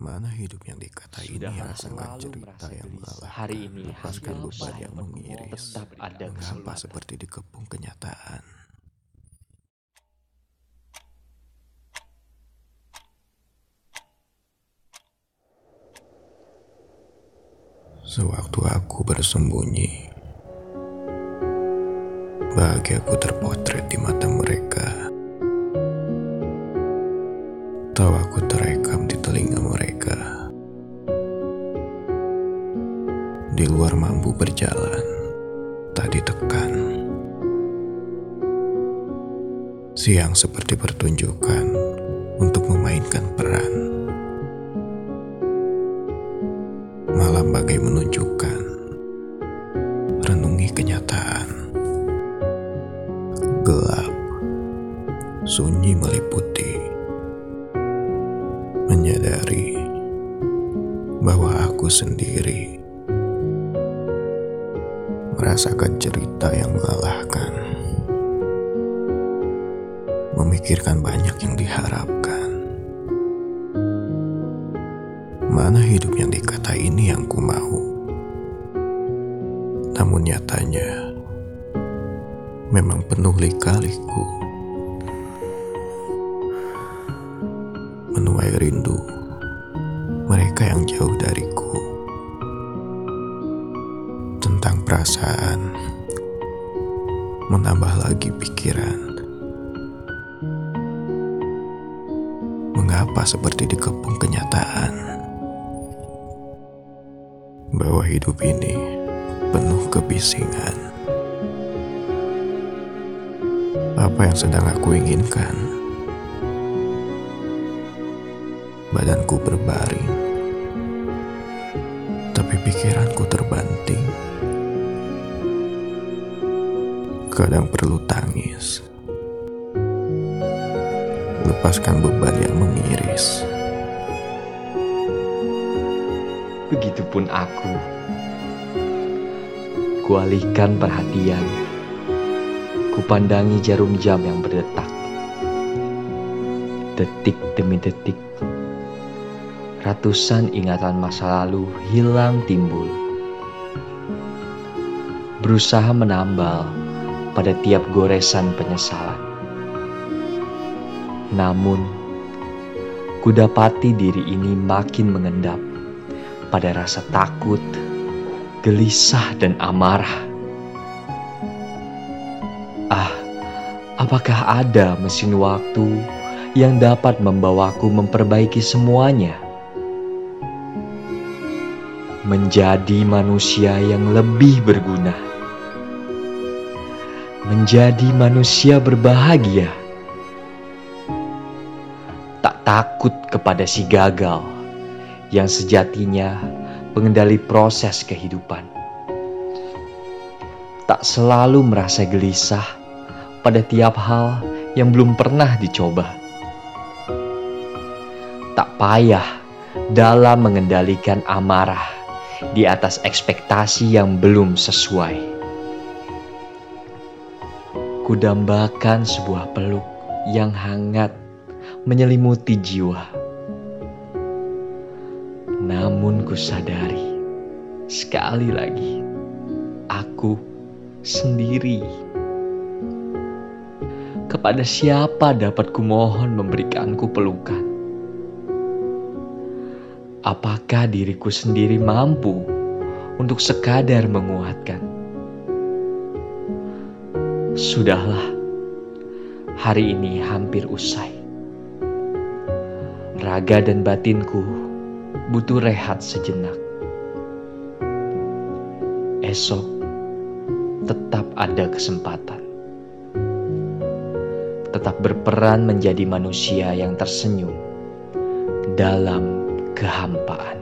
Mana hidup yang dikatai ini Sudah yang selalu cerita yang melelahkan Hari ini Lepaskan beban yang mengiris Tetap ada Mengapa kesempatan. seperti dikepung kenyataan? Sewaktu aku bersembunyi Bahagiaku terpotret di mata mereka Tawaku terekam di telinga mereka. Di luar mampu berjalan Tak ditekan. Siang seperti pertunjukan Untuk memainkan peran. Malam bagai menunjukkan Renungi kenyataan. Gelap Sunyi meliputi Menyadari Bahwa aku sendiri Merasakan cerita yang melelahkan Memikirkan banyak yang diharapkan. Mana hidup yang dikata ini yang ku mau? Namun nyatanya Memang penuh lika-liku Menuai rindu Mereka yang jauh dariku Tentang perasaan Menambah lagi pikiran Mengapa seperti dikepung kenyataan bahwa hidup ini penuh kebisingan. Apa yang sedang aku inginkan? Badanku berbaring, tapi pikiranku terbanting. Kadang perlu tangis, lepaskan beban yang mengiris. Begitupun aku. Kualihkan perhatian. Kupandangi jarum jam yang berdetak. Detik demi detik. Ratusan ingatan masa lalu hilang timbul. Berusaha menambal pada tiap goresan penyesalan. Namun, kudapati diri ini makin mengendap pada rasa takut, gelisah, dan amarah. Ah, apakah ada mesin waktu yang dapat membawaku memperbaiki semuanya? Menjadi manusia yang lebih berguna, menjadi manusia berbahagia, tak takut kepada si gagal yang sejatinya pengendali proses kehidupan. Tak selalu merasa gelisah pada tiap hal yang belum pernah dicoba. Tak payah dalam mengendalikan amarah di atas ekspektasi yang belum sesuai. Kudambakan sebuah peluk yang hangat menyelimuti jiwa. Namun ku sadari sekali lagi aku sendiri. Kepada siapa dapat kumohon memberikanku pelukan? Apakah diriku sendiri mampu untuk sekadar menguatkan? Sudahlah, hari ini hampir usai. Raga dan batinku butuh rehat sejenak. Esok tetap ada kesempatan. Tetap berperan menjadi manusia yang tersenyum dalam kehampaan.